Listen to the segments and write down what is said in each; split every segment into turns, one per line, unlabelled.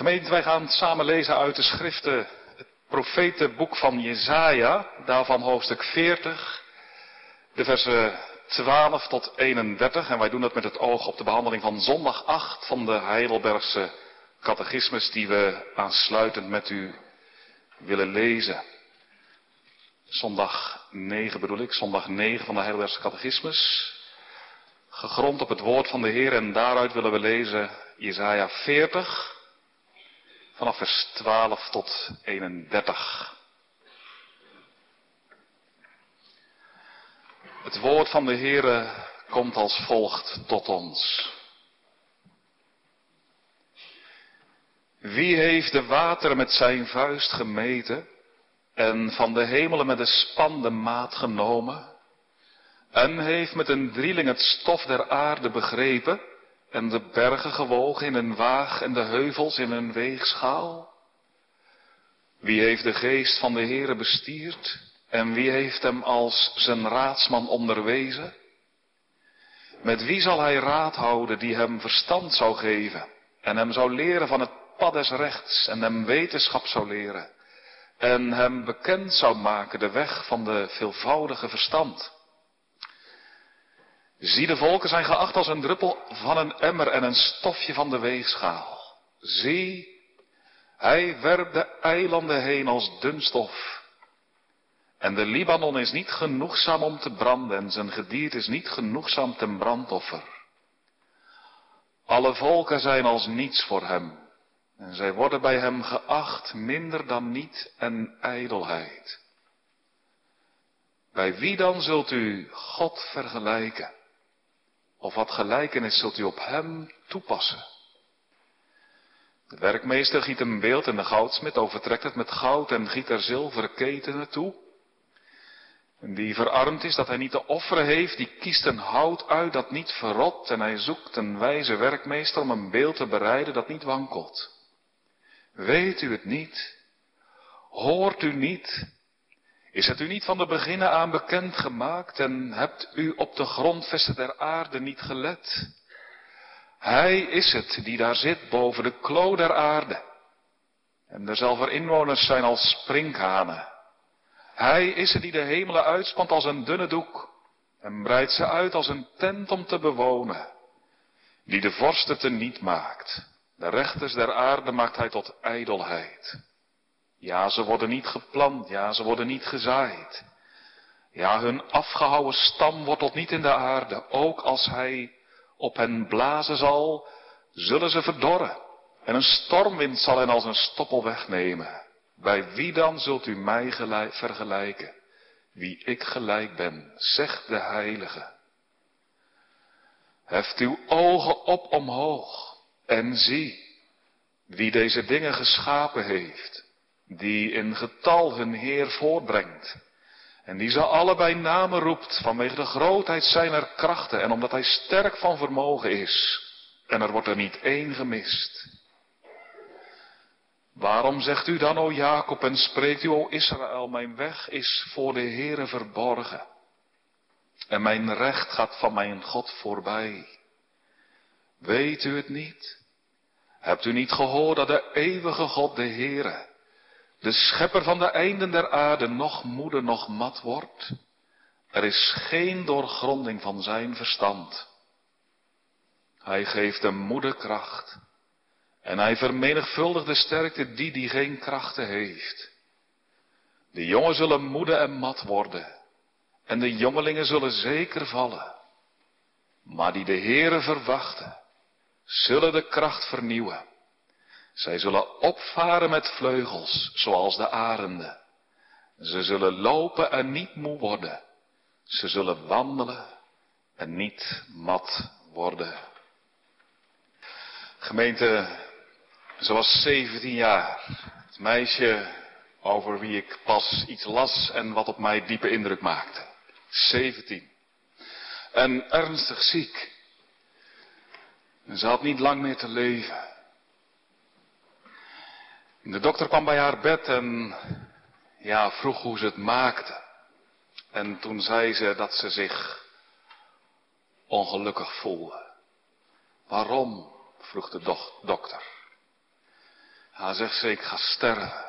Gemeente, wij gaan samen lezen uit de schriften het profetenboek van Jezaja, daarvan hoofdstuk 40, de versen 12 tot 31. En wij doen dat met het oog op de behandeling van zondag 8 van de Heidelbergse catechismus die we aansluitend met u willen lezen. Zondag 9 bedoel ik, zondag 9 van de Heidelbergse catechismus. Gegrond op het woord van de Heer en daaruit willen we lezen Jezaja 40 vanaf vers 12 tot 31. Het woord van de Heere komt als volgt tot ons. Wie heeft de wateren met zijn vuist gemeten en van de hemelen met de span de maat genomen en heeft met een drieling het stof der aarde begrepen en de bergen gewogen in een waag en de heuvels in een weegschaal? Wie heeft de geest van de Heere bestierd en wie heeft hem als zijn raadsman onderwezen? Met wie zal hij raad houden die hem verstand zou geven en hem zou leren van het pad des rechts en hem wetenschap zou leren en hem bekend zou maken de weg van de veelvoudige verstand? Zie, de volken zijn geacht als een druppel van een emmer en een stofje van de weegschaal. Zie, hij werpt de eilanden heen als dunstof. En de Libanon is niet genoegzaam om te branden en zijn gedierte is niet genoegzaam ten brandoffer. Alle volken zijn als niets voor hem. En zij worden bij hem geacht minder dan niet en ijdelheid. Bij wie dan zult u God vergelijken? Of wat gelijkenis zult u op hem toepassen? De werkmeester giet een beeld en de goudsmid overtrekt het met goud en giet er zilveren ketenen toe. En die verarmd is dat hij niet te offeren heeft, die kiest een hout uit dat niet verrot en hij zoekt een wijze werkmeester om een beeld te bereiden dat niet wankelt. Weet u het niet? Hoort u niet is het u niet van de beginnen aan bekend gemaakt en hebt u op de grondvesten der aarde niet gelet? Hij is het die daar zit boven de klo der aarde. En derzelver inwoners zijn als sprinkhanen. Hij is het die de hemelen uitspant als een dunne doek en breidt ze uit als een tent om te bewonen. Die de vorsten te niet maakt. De rechters der aarde maakt hij tot ijdelheid. Ja, ze worden niet geplant, ja, ze worden niet gezaaid. Ja, hun afgehouwen stam wortelt niet in de aarde. Ook als hij op hen blazen zal, zullen ze verdorren. En een stormwind zal hen als een stoppel wegnemen. Bij wie dan zult u mij gelijk, vergelijken? Wie ik gelijk ben, zegt de Heilige. Heft uw ogen op omhoog en zie wie deze dingen geschapen heeft die in getal hun Heer voortbrengt. En die ze allebei namen roept vanwege de grootheid zijner krachten en omdat hij sterk van vermogen is. En er wordt er niet één gemist. Waarom zegt u dan, o Jacob, en spreekt u, o Israël, mijn weg is voor de Heere verborgen. En mijn recht gaat van mijn God voorbij. Weet u het niet? Hebt u niet gehoord dat de eeuwige God, de Heere, de schepper van de einden der aarde nog moede nog mat wordt. Er is geen doorgronding van zijn verstand. Hij geeft de moede kracht. En hij vermenigvuldigt de sterkte die die geen krachten heeft. De jongen zullen moede en mat worden. En de jongelingen zullen zeker vallen. Maar die de Heere verwachten, zullen de kracht vernieuwen. Zij zullen opvaren met vleugels, zoals de arenden. Ze zullen lopen en niet moe worden. Ze zullen wandelen en niet mat worden. Gemeente, ze was 17 jaar. Het meisje over wie ik pas iets las en wat op mij diepe indruk maakte. 17. En ernstig ziek. En ze had niet lang meer te leven. De dokter kwam bij haar bed en ja, vroeg hoe ze het maakte. En toen zei ze dat ze zich ongelukkig voelde. Waarom? vroeg de dokter. Hij zegt ze, ik ga sterven.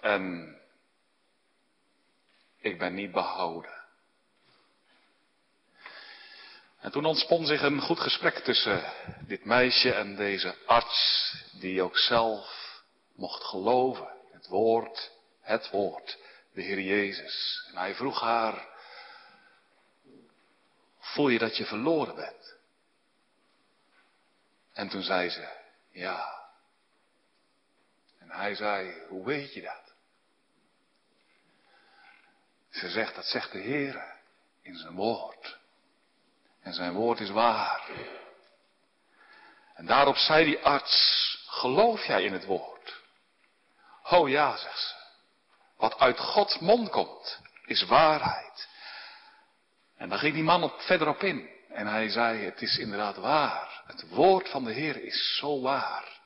En ik ben niet behouden. En toen ontspon zich een goed gesprek tussen dit meisje en deze arts, die ook zelf mocht geloven. Het woord, het woord, de Heer Jezus. En hij vroeg haar, voel je dat je verloren bent? En toen zei ze, ja. En hij zei, hoe weet je dat? Ze zegt, dat zegt de Heer in zijn woord. En zijn woord is waar. En daarop zei die arts, geloof jij in het woord? Oh ja, zegt ze. Wat uit Gods mond komt, is waarheid. En dan ging die man op, verder op in. En hij zei, het is inderdaad waar. Het woord van de Heer is zo waar.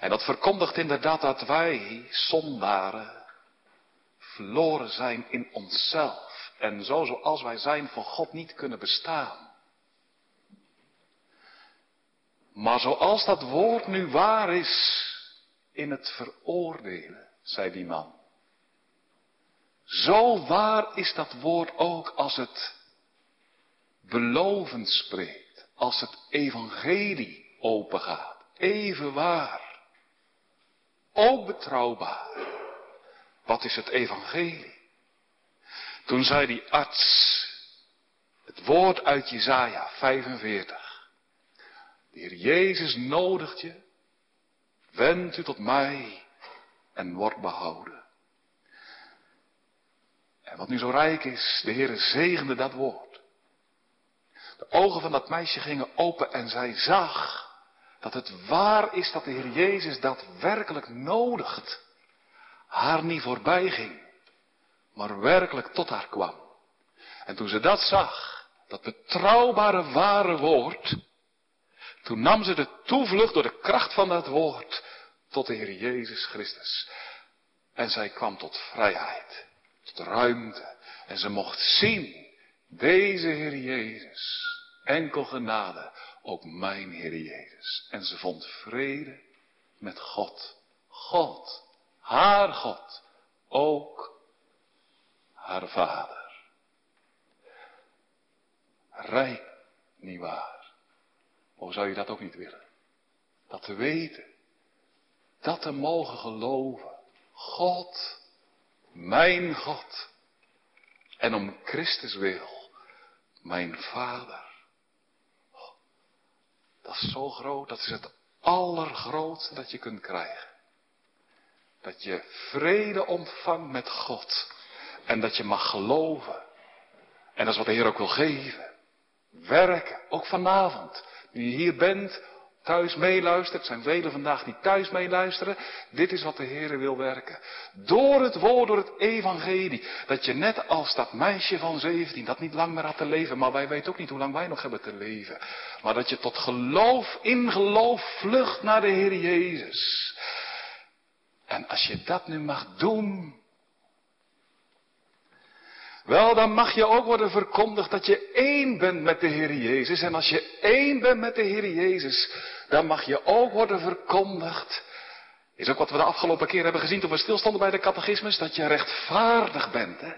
En dat verkondigt inderdaad dat wij, zondaren, verloren zijn in onszelf. En zo zoals wij zijn voor God niet kunnen bestaan. Maar zoals dat woord nu waar is in het veroordelen, zei die man. Zo waar is dat woord ook als het beloven spreekt, als het evangelie opengaat. Even waar. Ook betrouwbaar. Wat is het evangelie? Toen zei die arts het woord uit Jezaja 45. De Heer Jezus nodigt je, wend u tot mij en word behouden. En wat nu zo rijk is, de Heer zegende dat woord. De ogen van dat meisje gingen open en zij zag dat het waar is dat de Heer Jezus daadwerkelijk nodigt. Haar niet voorbij ging, maar werkelijk tot haar kwam. En toen ze dat zag, dat betrouwbare ware woord, toen nam ze de toevlucht door de kracht van dat woord tot de Heer Jezus Christus. En zij kwam tot vrijheid, tot ruimte. En ze mocht zien, deze Heer Jezus, enkel genade, ook mijn Heer Jezus. En ze vond vrede met God. God, haar God, ook haar vader. Rijk, niet Hoe zou je dat ook niet willen? Dat te weten. Dat te mogen geloven. God, mijn God. En om Christus wil, mijn Vader. Dat is zo groot, dat is het allergrootste dat je kunt krijgen. Dat je vrede ontvangt met God. En dat je mag geloven. En dat is wat de Heer ook wil geven. Werken, ook vanavond. Je hier bent, thuis meeluistert, zijn velen vandaag die thuis meeluisteren. Dit is wat de Heer wil werken. Door het woord, door het evangelie. Dat je net als dat meisje van 17, dat niet lang meer had te leven, maar wij weten ook niet hoe lang wij nog hebben te leven. Maar dat je tot geloof, in geloof vlucht naar de Heer Jezus. En als je dat nu mag doen, wel, dan mag je ook worden verkondigd dat je één bent met de Heer Jezus. En als je één bent met de Heer Jezus, dan mag je ook worden verkondigd. Is ook wat we de afgelopen keer hebben gezien toen we stilstonden bij de catechismus, dat je rechtvaardig bent. Hè?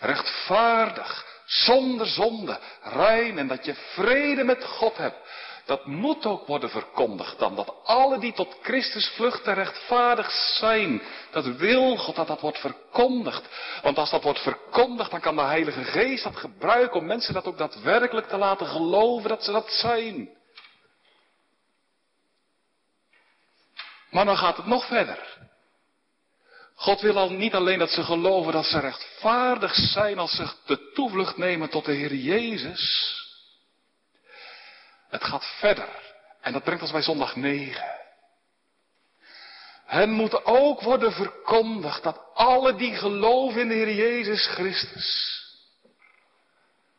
Rechtvaardig, zonder zonde, rein en dat je vrede met God hebt. Dat moet ook worden verkondigd dan. Dat alle die tot Christus vluchten rechtvaardig zijn. Dat wil God dat dat wordt verkondigd. Want als dat wordt verkondigd, dan kan de Heilige Geest dat gebruiken om mensen dat ook daadwerkelijk te laten geloven dat ze dat zijn. Maar dan gaat het nog verder. God wil al niet alleen dat ze geloven dat ze rechtvaardig zijn als ze de toevlucht nemen tot de Heer Jezus. Het gaat verder. En dat brengt ons bij zondag 9. Het moet ook worden verkondigd dat alle die geloven in de Heer Jezus Christus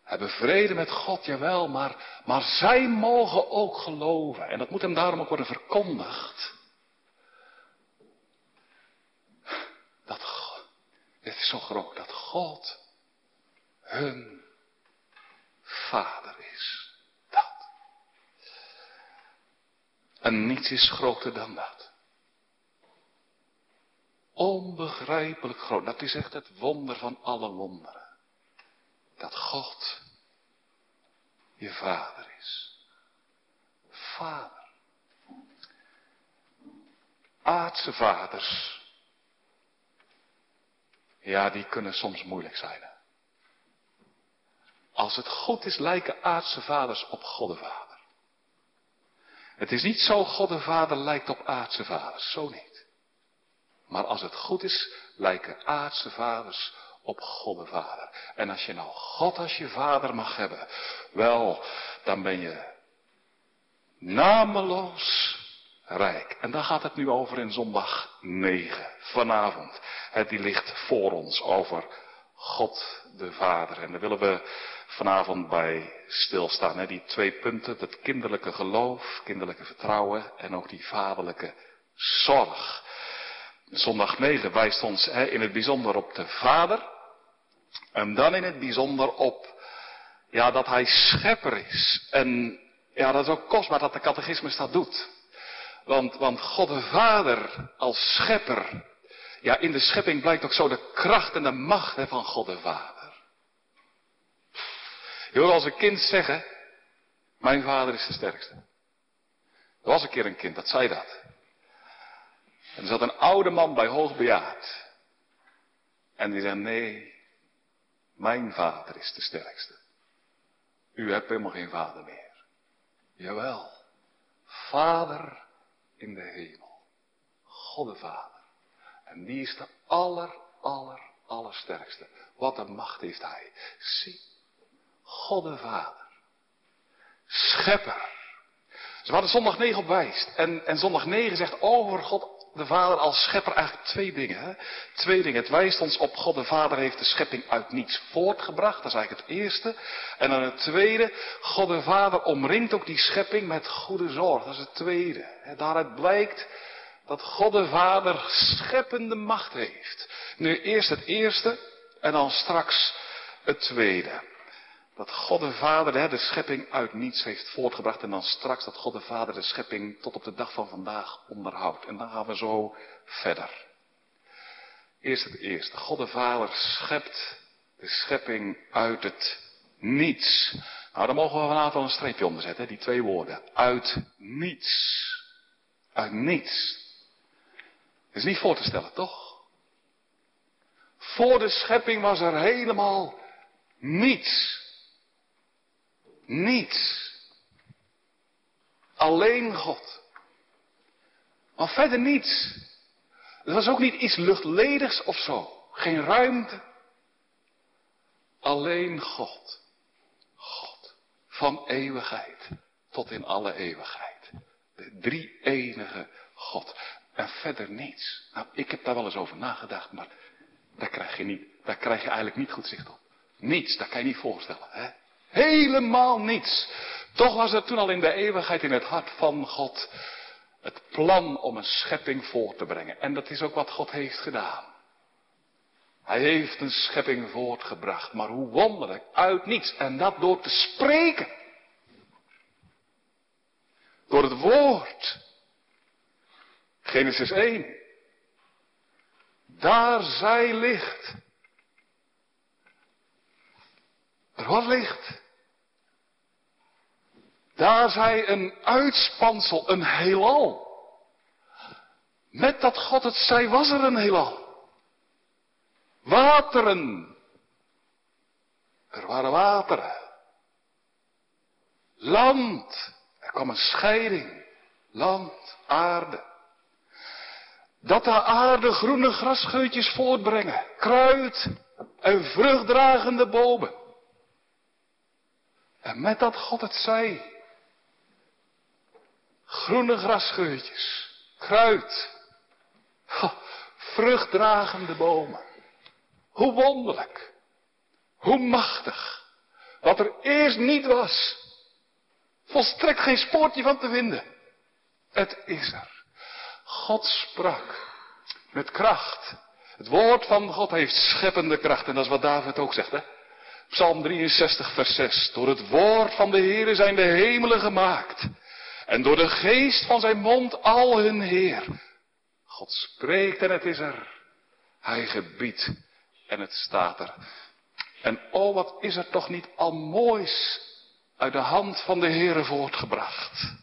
hebben vrede met God, jawel, maar, maar zij mogen ook geloven. En dat moet hem daarom ook worden verkondigd. Dat dit is zo groot, dat God hun vader is. En niets is groter dan dat. onbegrijpelijk groot. Dat is echt het wonder van alle wonderen. Dat God je vader is. Vader. Aardse vaders. Ja, die kunnen soms moeilijk zijn. Als het goed is, lijken aardse vaders op God de Vader. Het is niet zo God de Vader lijkt op aardse vaders, zo niet. Maar als het goed is, lijken aardse vaders op God de Vader. En als je nou God als je vader mag hebben, wel, dan ben je nameloos rijk. En daar gaat het nu over in zondag 9, vanavond. Het die ligt voor ons over God de Vader. En daar willen we vanavond bij stilstaan. Hè? Die twee punten, dat kinderlijke geloof, kinderlijke vertrouwen en ook die vaderlijke zorg. Zondag 9 wijst ons hè, in het bijzonder op de Vader. En dan in het bijzonder op ja, dat hij schepper is. En ja, dat is ook kostbaar dat de catechismus dat doet. Want, want God de Vader als schepper. Ja, in de schepping blijkt ook zo de kracht en de macht van God de Vader. Je hoort als een kind zeggen, mijn vader is de sterkste. Er was een keer een kind, dat zei dat. En er zat een oude man bij hoogbejaard. En die zei, nee, mijn vader is de sterkste. U hebt helemaal geen vader meer. Jawel, vader in de hemel. God de Vader. En die is de aller, aller, allersterkste. Wat een macht heeft hij. Zie, God de Vader. Schepper. Ze hadden zondag 9 op wijst. En, en zondag 9 zegt over God de Vader als schepper eigenlijk twee dingen. Hè? Twee dingen. Het wijst ons op God de Vader heeft de schepping uit niets voortgebracht. Dat is eigenlijk het eerste. En dan het tweede. God de Vader omringt ook die schepping met goede zorg. Dat is het tweede. Daaruit blijkt dat God de Vader scheppende macht heeft. Nu eerst het eerste en dan straks het tweede. Dat God de Vader de schepping uit niets heeft voortgebracht en dan straks dat God de Vader de schepping tot op de dag van vandaag onderhoudt. En dan gaan we zo verder. Eerst het eerste. God de Vader schept de schepping uit het niets. Nou, daar mogen we vanavond een streepje onder zetten, die twee woorden. Uit niets. Uit niets. Is niet voor te stellen, toch? Voor de schepping was er helemaal niets. Niets. Alleen God. Maar verder niets. Het was ook niet iets luchtledigs of zo. Geen ruimte. Alleen God. God. Van eeuwigheid tot in alle eeuwigheid. De drie enige God. En verder niets. Nou, ik heb daar wel eens over nagedacht, maar daar krijg je, niet, daar krijg je eigenlijk niet goed zicht op. Niets, dat kan je niet voorstellen. Hè? Helemaal niets. Toch was er toen al in de eeuwigheid in het hart van God het plan om een schepping voor te brengen. En dat is ook wat God heeft gedaan. Hij heeft een schepping voortgebracht, maar hoe wonderlijk, uit niets. En dat door te spreken. Door het woord. Genesis 1. Daar zij licht. Er was licht. Daar zij een uitspansel, een heelal. Met dat God het zei, was er een heelal. Wateren. Er waren wateren. Land. Er kwam een scheiding. Land, aarde. Dat de aarde groene grasscheutjes voortbrengen. Kruid en vruchtdragende bomen. En met dat God het zei, Groene grasscheutjes, kruid, vruchtdragende bomen. Hoe wonderlijk, hoe machtig. Wat er eerst niet was, volstrekt geen spoortje van te vinden. Het is er. God sprak met kracht. Het woord van God heeft scheppende kracht en dat is wat David ook zegt. Hè? Psalm 63, vers 6. Door het woord van de Heer zijn de hemelen gemaakt. En door de geest van zijn mond al hun Heer. God spreekt en het is er.
Hij gebiedt en het staat er. En oh, wat is er toch niet al moois uit de hand van de Heere voortgebracht.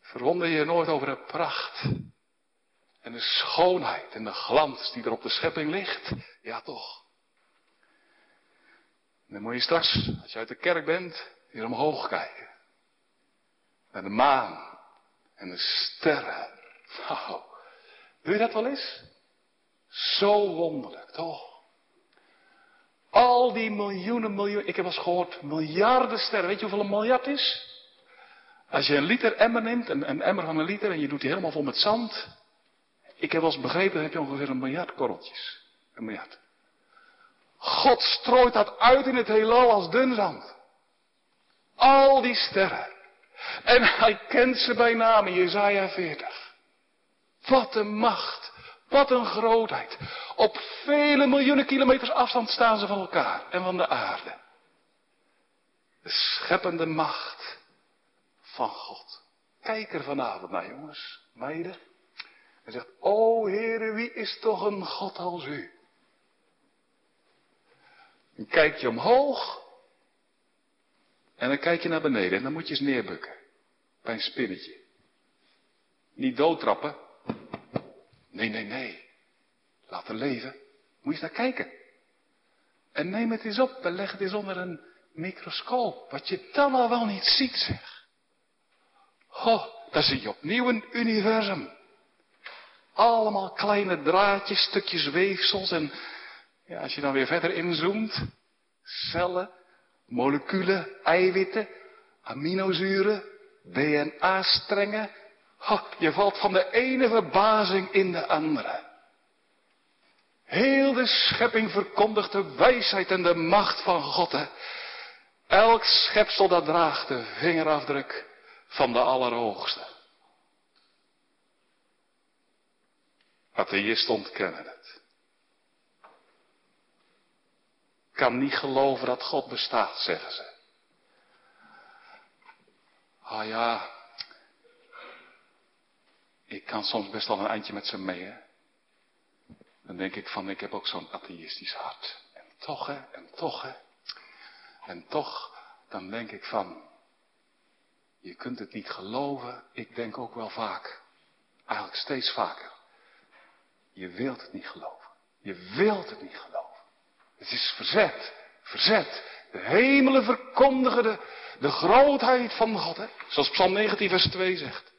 Verwonder je nooit over de pracht en de schoonheid en de glans die er op de schepping ligt? Ja, toch. Dan moet je straks, als je uit de kerk bent, hier omhoog kijken. Naar de maan en de sterren. Nou, doe je dat wel eens? Zo wonderlijk, toch? Al die miljoenen, miljoenen, ik heb eens gehoord, miljarden sterren. Weet je hoeveel een miljard is? Als je een liter emmer neemt, een, een emmer van een liter, en je doet die helemaal vol met zand. Ik heb wel eens begrepen, dan heb je ongeveer een miljard korreltjes. Een miljard. God strooit dat uit in het heelal als dun zand. Al die sterren. En hij kent ze bij naam Jezaja 40. Wat een macht. Wat een grootheid. Op vele miljoenen kilometers afstand staan ze van elkaar en van de aarde. De scheppende macht van God. Kijk er vanavond naar, jongens, meiden. En zegt, o Heere, wie is toch een God als u? Dan kijk je omhoog. En dan kijk je naar beneden en dan moet je eens neerbukken. Bij een spinnetje. Niet doodtrappen. Nee, nee, nee. Laten leven. Moet je eens naar kijken. En neem het eens op en leg het eens onder een microscoop. Wat je dan al wel niet ziet, zeg. Oh, dan zie je opnieuw een universum. Allemaal kleine draadjes, stukjes weefsels en ja, als je dan weer verder inzoomt, cellen, moleculen, eiwitten, aminozuren, DNA-strengen. Je valt van de ene verbazing in de andere. Heel de schepping verkondigt de wijsheid en de macht van God. Elk schepsel dat draagt de vingerafdruk van de Allerhoogste. Atheïst ontkennen het. Kan niet geloven dat God bestaat, zeggen ze. Ah ja, ik kan soms best wel een eindje met ze mee, hè. Dan denk ik van, ik heb ook zo'n atheïstisch hart. En toch, hè, en toch, hè. En toch, dan denk ik van, je kunt het niet geloven. Ik denk ook wel vaak, eigenlijk steeds vaker. Je wilt het niet geloven. Je wilt het niet geloven. Het is verzet, verzet. De hemelen verkondigen de, grootheid van God, hè? zoals Psalm 19, vers 2 zegt.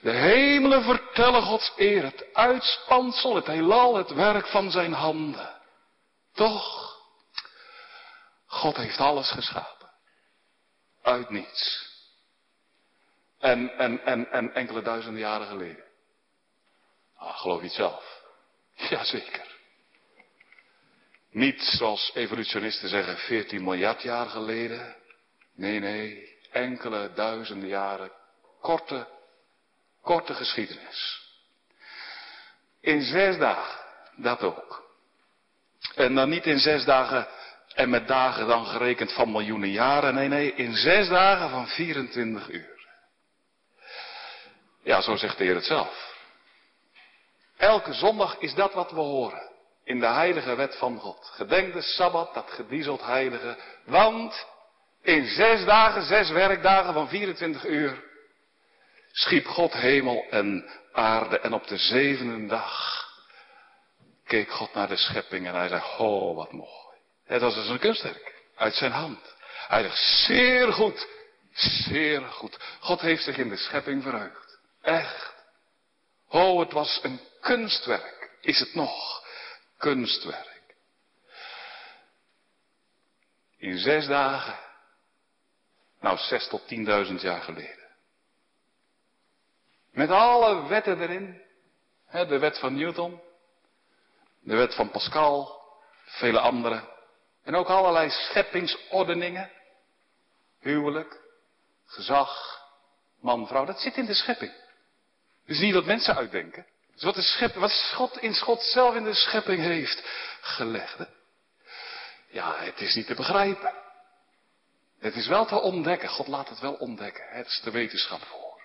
De hemelen vertellen Gods eer, het uitspansel, het heelal, het werk van zijn handen. Toch, God heeft alles geschapen. Uit niets. En, en, en, en enkele duizenden jaren geleden. Ah, geloof je het zelf? Jazeker. Niet zoals evolutionisten zeggen 14 miljard jaar geleden. Nee, nee, enkele duizenden jaren. Korte Korte geschiedenis. In zes dagen, dat ook. En dan niet in zes dagen en met dagen dan gerekend van miljoenen jaren. Nee, nee, in zes dagen van 24 uur. Ja, zo zegt de Heer het zelf. Elke zondag is dat wat we horen. In de heilige wet van God. Gedenk de Sabbat, dat gediezeld heilige. Want in zes dagen, zes werkdagen van 24 uur schiep God hemel en aarde en op de zevende dag keek God naar de schepping en hij zei, oh wat mooi. Het was dus een kunstwerk uit zijn hand. Hij zegt, zeer goed, zeer goed. God heeft zich in de schepping verheugd. Echt. Oh, het was een kunstwerk. Is het nog? Kunstwerk. In zes dagen. Nou, zes tot tienduizend jaar geleden. Met alle wetten erin. de wet van Newton. De wet van Pascal. Vele andere. En ook allerlei scheppingsordeningen. Huwelijk. Gezag. Man, vrouw. Dat zit in de schepping. Dus niet wat mensen uitdenken. Dus wat, de schepping, wat God in God zelf in de schepping heeft gelegd. Ja, het is niet te begrijpen. Het is wel te ontdekken. God laat het wel ontdekken. Het is de wetenschap voor.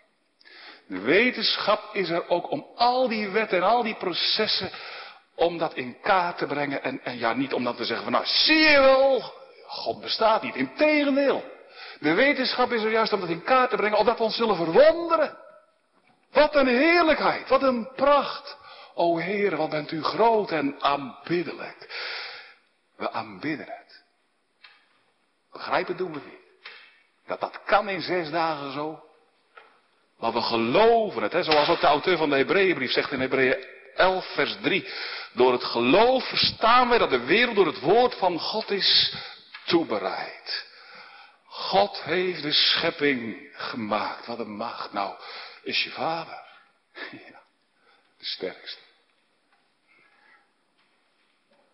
De wetenschap is er ook om al die wetten en al die processen om dat in kaart te brengen. En, en ja, niet om dan te zeggen van nou, zie je wel, God bestaat niet. Integendeel. De wetenschap is er juist om dat in kaart te brengen, opdat we ons zullen verwonderen. Wat een heerlijkheid, wat een pracht. O Heer, wat bent u groot en aanbiddelijk. We aanbidden het. Begrijpen doen we niet. Dat dat kan in zes dagen zo. Maar we geloven het, zoals ook de auteur van de Hebreeënbrief zegt in Hebreeën 11, vers 3. Door het geloof verstaan wij dat de wereld door het woord van God is toebereid. God heeft de schepping gemaakt. Wat een macht. Nou, is je vader. Ja, de sterkste.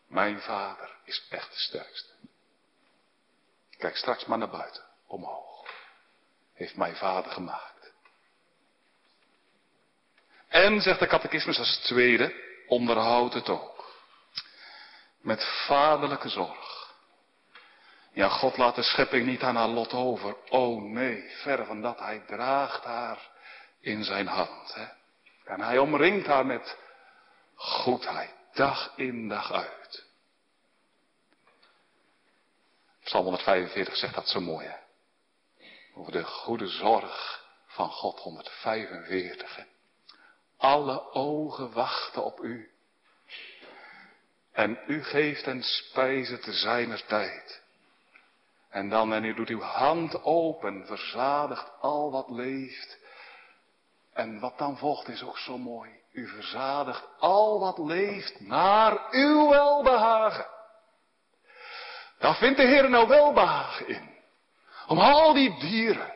Mijn vader is echt de sterkste. Kijk straks maar naar buiten, omhoog. Heeft mijn vader gemaakt. En, zegt de catechismus als tweede, onderhoud het ook. Met vaderlijke zorg. Ja, God laat de schepping niet aan haar lot over. Oh nee, ver van dat. Hij draagt haar in zijn hand. Hè? En hij omringt haar met goedheid, dag in dag uit. Psalm 145 zegt dat zo mooi? Over de goede zorg van God, 145. Hè? Alle ogen wachten op u. En u geeft hen spijzen te zijner tijd. En dan, en u doet uw hand open, verzadigt al wat leeft. En wat dan volgt is ook zo mooi. U verzadigt al wat leeft naar uw welbehagen. Daar vindt de Heer nou welbehagen in. Om al die dieren,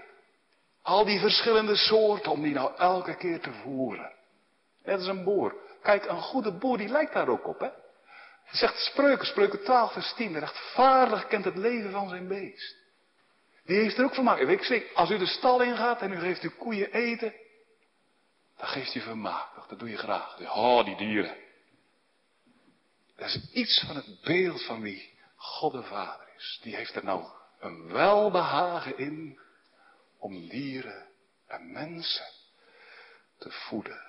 al die verschillende soorten, om die nou elke keer te voeren. Net als een boer. Kijk, een goede boer die lijkt daar ook op, hè. Zegt spreuken, spreuken 12 vers 10. Rechtvaardig kent het leven van zijn beest. Die heeft er ook vermaak. Ik zeg, als u de stal ingaat en u geeft uw koeien eten, dan geeft u vermaak. Dat doe je graag. Oh, die dieren. Dat is iets van het beeld van wie God de Vader is. Die heeft er nou een welbehagen in om dieren en mensen te voeden.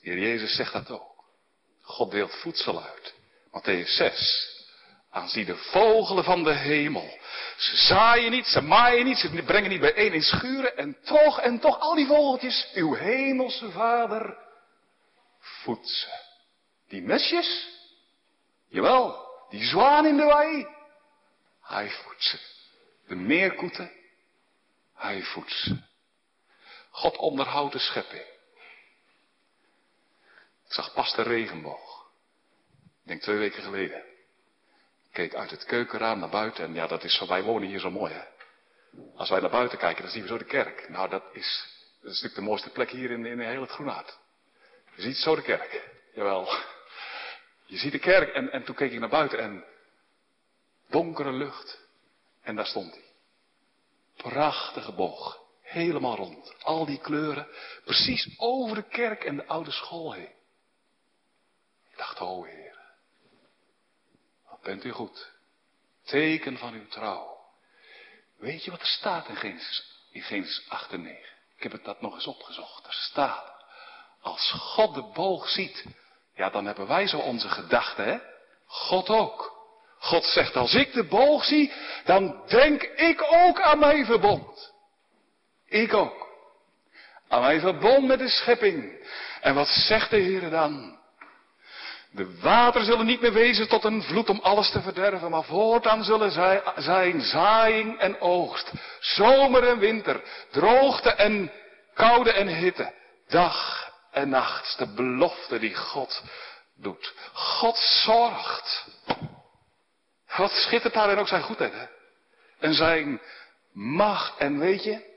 Heer Jezus zegt dat ook. God deelt voedsel uit. Matthäus 6. Aanzie de vogelen van de hemel. Ze zaaien niet, ze maaien niet, ze brengen niet bijeen in schuren. En toch, en toch, al die vogeltjes, uw hemelse vader voedt ze. Die mesjes? Jawel, die zwaan in de wei. Hij voedt ze. De meerkoeten, hij voedt ze. God onderhoudt de schepping. Ik zag pas de regenboog. Ik denk twee weken geleden. Keek uit het keukenraam naar buiten en ja, dat is zo, wij wonen hier zo mooi hè. Als wij naar buiten kijken, dan zien we zo de kerk. Nou, dat is, dat is natuurlijk de mooiste plek hier in, in heel het Groenhart. Je ziet zo de kerk. Jawel. Je ziet de kerk en, en toen keek ik naar buiten en donkere lucht. En daar stond hij. Prachtige boog. Helemaal rond. Al die kleuren. Precies over de kerk en de oude school heen. Ik dacht, oh Heer. Bent u goed. Teken van uw trouw. Weet je wat er staat in Genesis, in Genesis 8 en 9? Ik heb het dat nog eens opgezocht. Er staat. Als God de boog ziet. Ja, dan hebben wij zo onze gedachten, hè? God ook. God zegt, als ik de boog zie, dan denk ik ook aan mijn verbond. Ik ook. Aan mijn verbond met de schepping. En wat zegt de Heer dan? De wateren zullen niet meer wezen tot een vloed om alles te verderven, maar voortaan zullen zij, zijn zaaiing en oogst, zomer en winter, droogte en koude en hitte, dag en nacht. De belofte die God doet. God zorgt. Wat schittert daarin ook zijn goedheid, hè? En zijn macht. En weet je,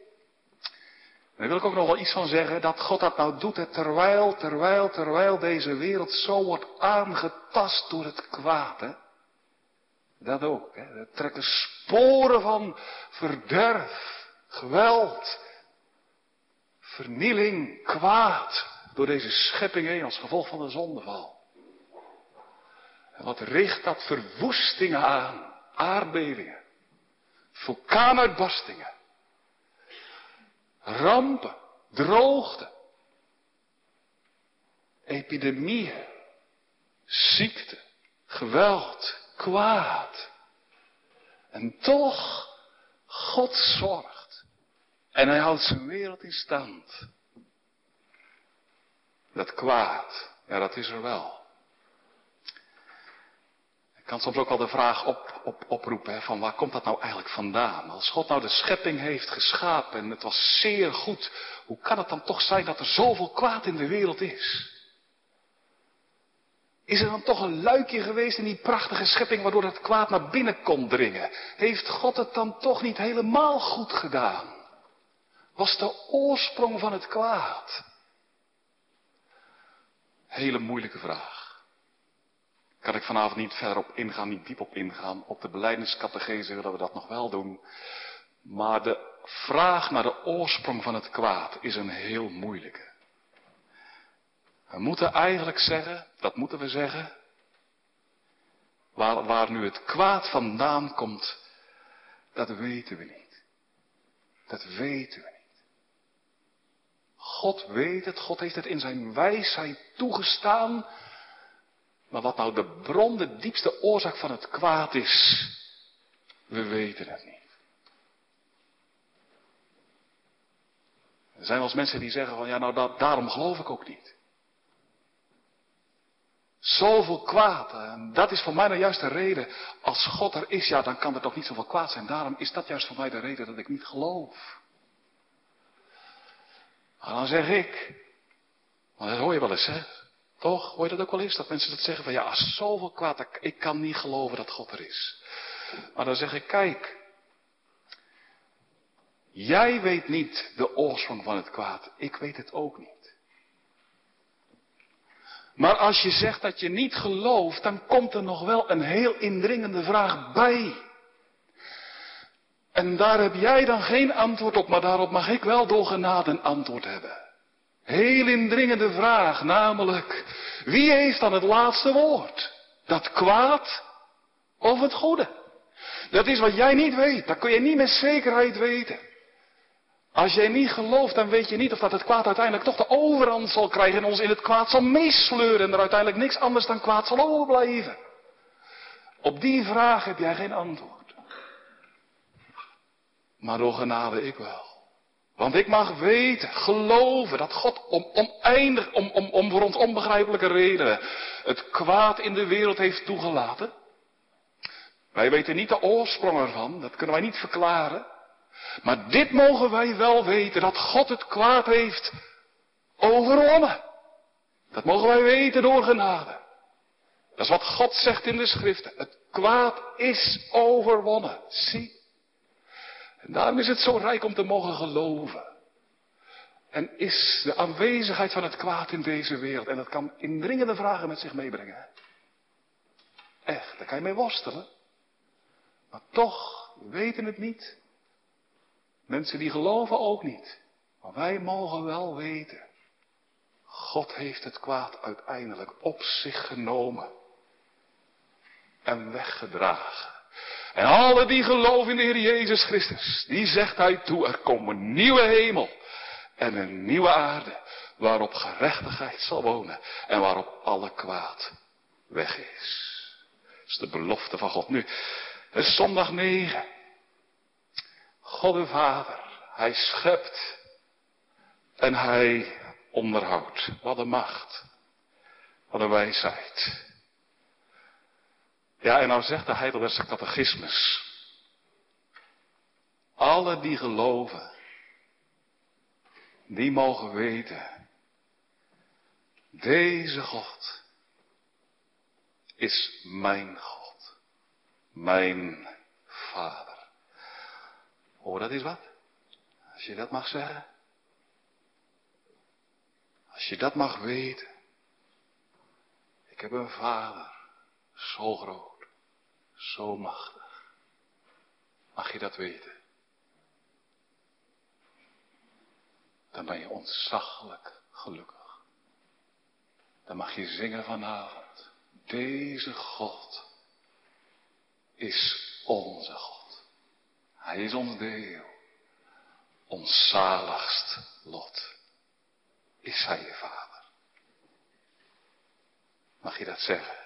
daar wil ik ook nog wel iets van zeggen, dat God dat nou doet, terwijl, terwijl, terwijl deze wereld zo wordt aangetast door het kwaad, hè. Dat ook, hè. Er trekken sporen van verderf, geweld, vernieling, kwaad door deze schepping heen als gevolg van de zondeval. En wat richt dat verwoestingen aan, aardbevingen, vulkaanuitbarstingen, rampen, droogte, epidemieën, ziekte, geweld, kwaad. En toch, God zorgt. En hij houdt zijn wereld in stand. Dat kwaad, ja dat is er wel. Ik kan soms ook wel de vraag op, op, oproepen, van waar komt dat nou eigenlijk vandaan? Als God nou de schepping heeft geschapen en het was zeer goed, hoe kan het dan toch zijn dat er zoveel kwaad in de wereld is? Is er dan toch een luikje geweest in die prachtige schepping waardoor dat kwaad naar binnen kon dringen? Heeft God het dan toch niet helemaal goed gedaan? Was de oorsprong van het kwaad? Hele moeilijke vraag. Kan ik vanavond niet verder op ingaan, niet diep op ingaan. Op de beleidingscategese willen we dat nog wel doen. Maar de vraag naar de oorsprong van het kwaad is een heel moeilijke. We moeten eigenlijk zeggen, dat moeten we zeggen, waar, waar nu het kwaad vandaan komt, dat weten we niet. Dat weten we niet. God weet het, God heeft het in zijn wijsheid toegestaan. Maar wat nou de bron, de diepste oorzaak van het kwaad is, we weten het niet. Er zijn wel eens mensen die zeggen van ja nou dat, daarom geloof ik ook niet. Zoveel kwaad. En dat is voor mij nou juist de reden. Als God er is, ja, dan kan er toch niet zoveel kwaad zijn. Daarom is dat juist voor mij de reden dat ik niet geloof. Maar dan zeg ik, want dat hoor je wel eens, hè? Toch? Hoor je dat ook wel eens? Dat mensen dat zeggen van ja, zoveel kwaad, ik kan niet geloven dat God er is. Maar dan zeg ik, kijk, jij weet niet de oorsprong van het kwaad. Ik weet het ook niet. Maar als je zegt dat je niet gelooft, dan komt er nog wel een heel indringende vraag bij. En daar heb jij dan geen antwoord op, maar daarop mag ik wel door genade een antwoord hebben. Heel indringende vraag, namelijk, wie heeft dan het laatste woord? Dat kwaad of het goede? Dat is wat jij niet weet, dat kun je niet met zekerheid weten. Als jij niet gelooft, dan weet je niet of dat het kwaad uiteindelijk toch de overhand zal krijgen en ons in het kwaad zal meesleuren en er uiteindelijk niks anders dan kwaad zal overblijven. Op die vraag heb jij geen antwoord. Maar door genade ik wel. Want ik mag weten, geloven dat God om oneindig, om, om, om voor ons onbegrijpelijke redenen het kwaad in de wereld heeft toegelaten. Wij weten niet de oorsprong ervan, dat kunnen wij niet verklaren. Maar dit mogen wij wel weten, dat God het kwaad heeft overwonnen. Dat mogen wij weten door genade. Dat is wat God zegt in de schriften. Het kwaad is overwonnen. Zie. En daarom is het zo rijk om te mogen geloven. En is de aanwezigheid van het kwaad in deze wereld. En dat kan indringende vragen met zich meebrengen. Echt, daar kan je mee worstelen. Maar toch, we weten het niet. Mensen die geloven ook niet. Maar wij mogen wel weten. God heeft het kwaad uiteindelijk op zich genomen. En weggedragen. En alle die geloven in de Heer Jezus Christus, die zegt hij toe, er komt een nieuwe hemel en een nieuwe aarde, waarop gerechtigheid zal wonen en waarop alle kwaad weg is. Dat is de belofte van God. Nu, het is zondag 9. God de Vader, Hij schept en Hij onderhoudt. Wat een macht. Wat een wijsheid. Ja, en nou zegt de Heidelbergse catechismus. Alle die geloven, die mogen weten. Deze God is mijn God. Mijn Vader. Oh, dat is wat. Als je dat mag zeggen. Als je dat mag weten. Ik heb een vader. Zo groot. Zo machtig. Mag je dat weten? Dan ben je ontzaglijk gelukkig. Dan mag je zingen vanavond. Deze God is onze God. Hij is ons deel. Ons zaligst lot. Is Hij je vader? Mag je dat zeggen?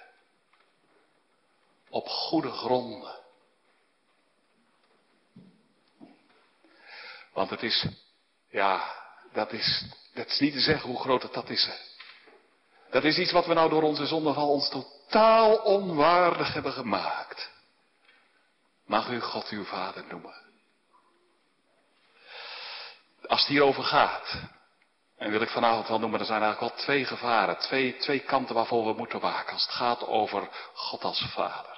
Op goede gronden. Want het is, ja, dat is, dat is niet te zeggen hoe groot het dat is. Dat is iets wat we nou door onze zondeval ons totaal onwaardig hebben gemaakt. Mag u God uw vader noemen? Als het hierover gaat, en wil ik vanavond wel noemen, er zijn eigenlijk wel twee gevaren, twee, twee kanten waarvoor we moeten waken als het gaat over God als vader.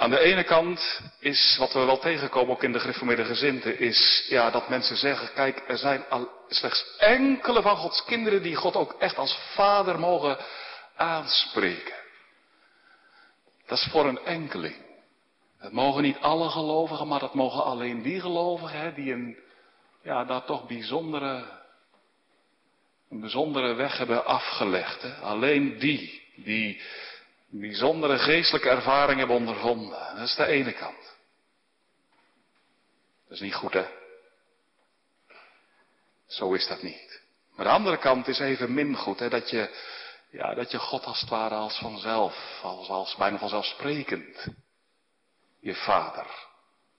Aan de ene kant is, wat we wel tegenkomen ook in de gereformeerde gezinten, is ja, dat mensen zeggen, kijk, er zijn slechts enkele van Gods kinderen die God ook echt als vader mogen aanspreken. Dat is voor een enkeling. Dat mogen niet alle gelovigen, maar dat mogen alleen die gelovigen hè, die een, ja, daar toch bijzondere, een bijzondere weg hebben afgelegd. Hè. Alleen die, die bijzondere geestelijke ervaring hebben ondervonden. Dat is de ene kant. Dat is niet goed, hè? Zo is dat niet. Maar de andere kant is even min goed, hè? Dat je, ja, dat je God als het ware als vanzelf, als, als bijna vanzelfsprekend, je vader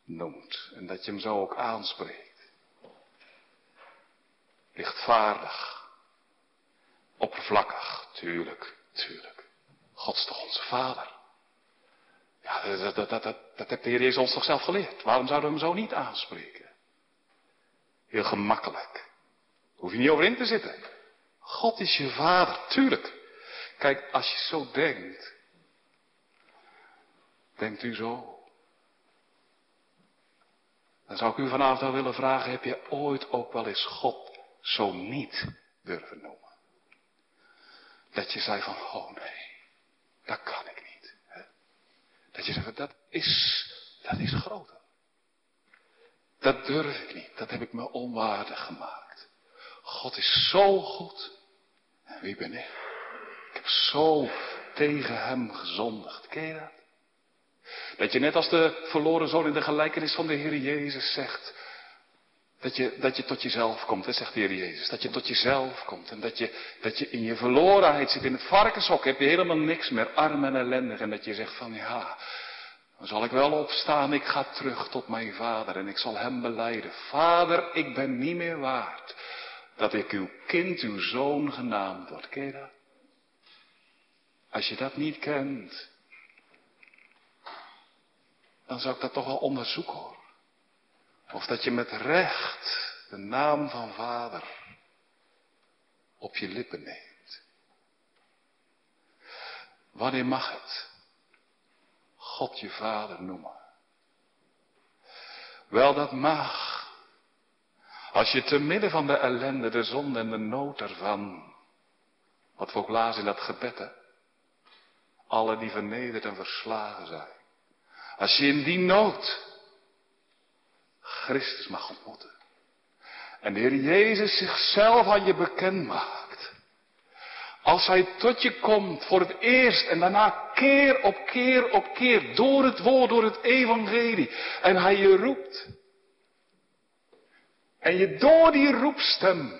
noemt. En dat je hem zo ook aanspreekt. Lichtvaardig. Oppervlakkig, tuurlijk, tuurlijk. God is toch onze vader? Ja, dat, dat, dat, dat, heeft de Heer Jezus ons toch zelf geleerd. Waarom zouden we hem zo niet aanspreken? Heel gemakkelijk. Hoef je niet over in te zitten. God is je vader, tuurlijk. Kijk, als je zo denkt, denkt u zo. Dan zou ik u vanavond wel willen vragen, heb je ooit ook wel eens God zo niet durven noemen? Dat je zei van, oh nee, dat kan ik niet. Dat je zegt, dat is, dat is groter. Dat durf ik niet. Dat heb ik me onwaardig gemaakt. God is zo goed. En wie ben ik? Ik heb zo tegen hem gezondigd. Ken je dat? Dat je net als de verloren zoon in de gelijkenis van de Heer Jezus zegt. Dat je, dat je tot jezelf komt, hè, zegt de Heer Jezus. Dat je tot jezelf komt. En dat je, dat je in je verlorenheid zit. In het varkenshok heb je helemaal niks meer. Arm en ellendig. En dat je zegt van ja, dan zal ik wel opstaan. Ik ga terug tot mijn vader. En ik zal hem beleiden. Vader, ik ben niet meer waard. Dat ik uw kind, uw zoon genaamd word. Ken je dat? Als je dat niet kent. Dan zou ik dat toch wel onderzoeken hoor. Of dat je met recht de naam van vader op je lippen neemt. Wanneer mag het? God je vader noemen. Wel, dat mag. Als je te midden van de ellende, de zonde en de nood ervan, wat we ook in dat gebed, hè? alle die vernederd en verslagen zijn. Als je in die nood Christus mag ontmoeten. En de Heer Jezus zichzelf aan je bekend maakt. Als Hij tot je komt voor het eerst en daarna keer op keer op keer door het woord, door het evangelie. En Hij je roept. En je door die roepstem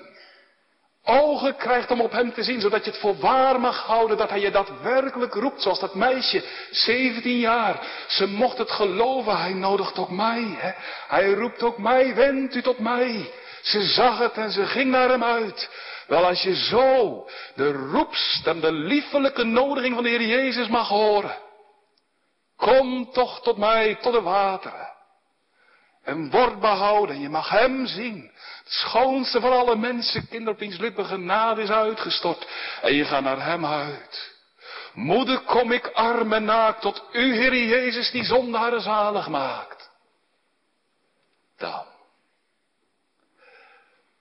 ogen krijgt om op hem te zien, zodat je het voor waar mag houden dat hij je daadwerkelijk roept, zoals dat meisje, 17 jaar. Ze mocht het geloven, hij nodigt ook mij. Hè? Hij roept ook mij, wend u tot mij. Ze zag het en ze ging naar hem uit. Wel, als je zo de roepstem, de liefelijke nodiging van de Heer Jezus mag horen. Kom toch tot mij, tot de wateren. En word behouden. Je mag hem zien. Het schoonste van alle mensen, kinder op wiens lippen genade is uitgestort. En je gaat naar hem uit. Moeder, kom ik arm en naakt tot u, Heer Jezus, die zondaren zalig maakt. Dan.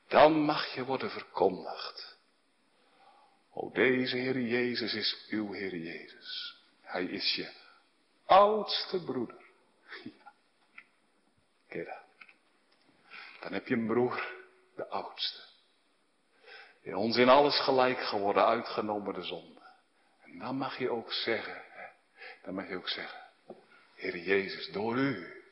Dan mag je worden verkondigd. O, deze Heer Jezus is uw Heer Jezus. Hij is je oudste broeder. Kijk Dan heb je een broer, de oudste. In ons in alles gelijk geworden, uitgenomen de zonde. En dan mag je ook zeggen, hè, dan mag je ook zeggen, Heer Jezus, door u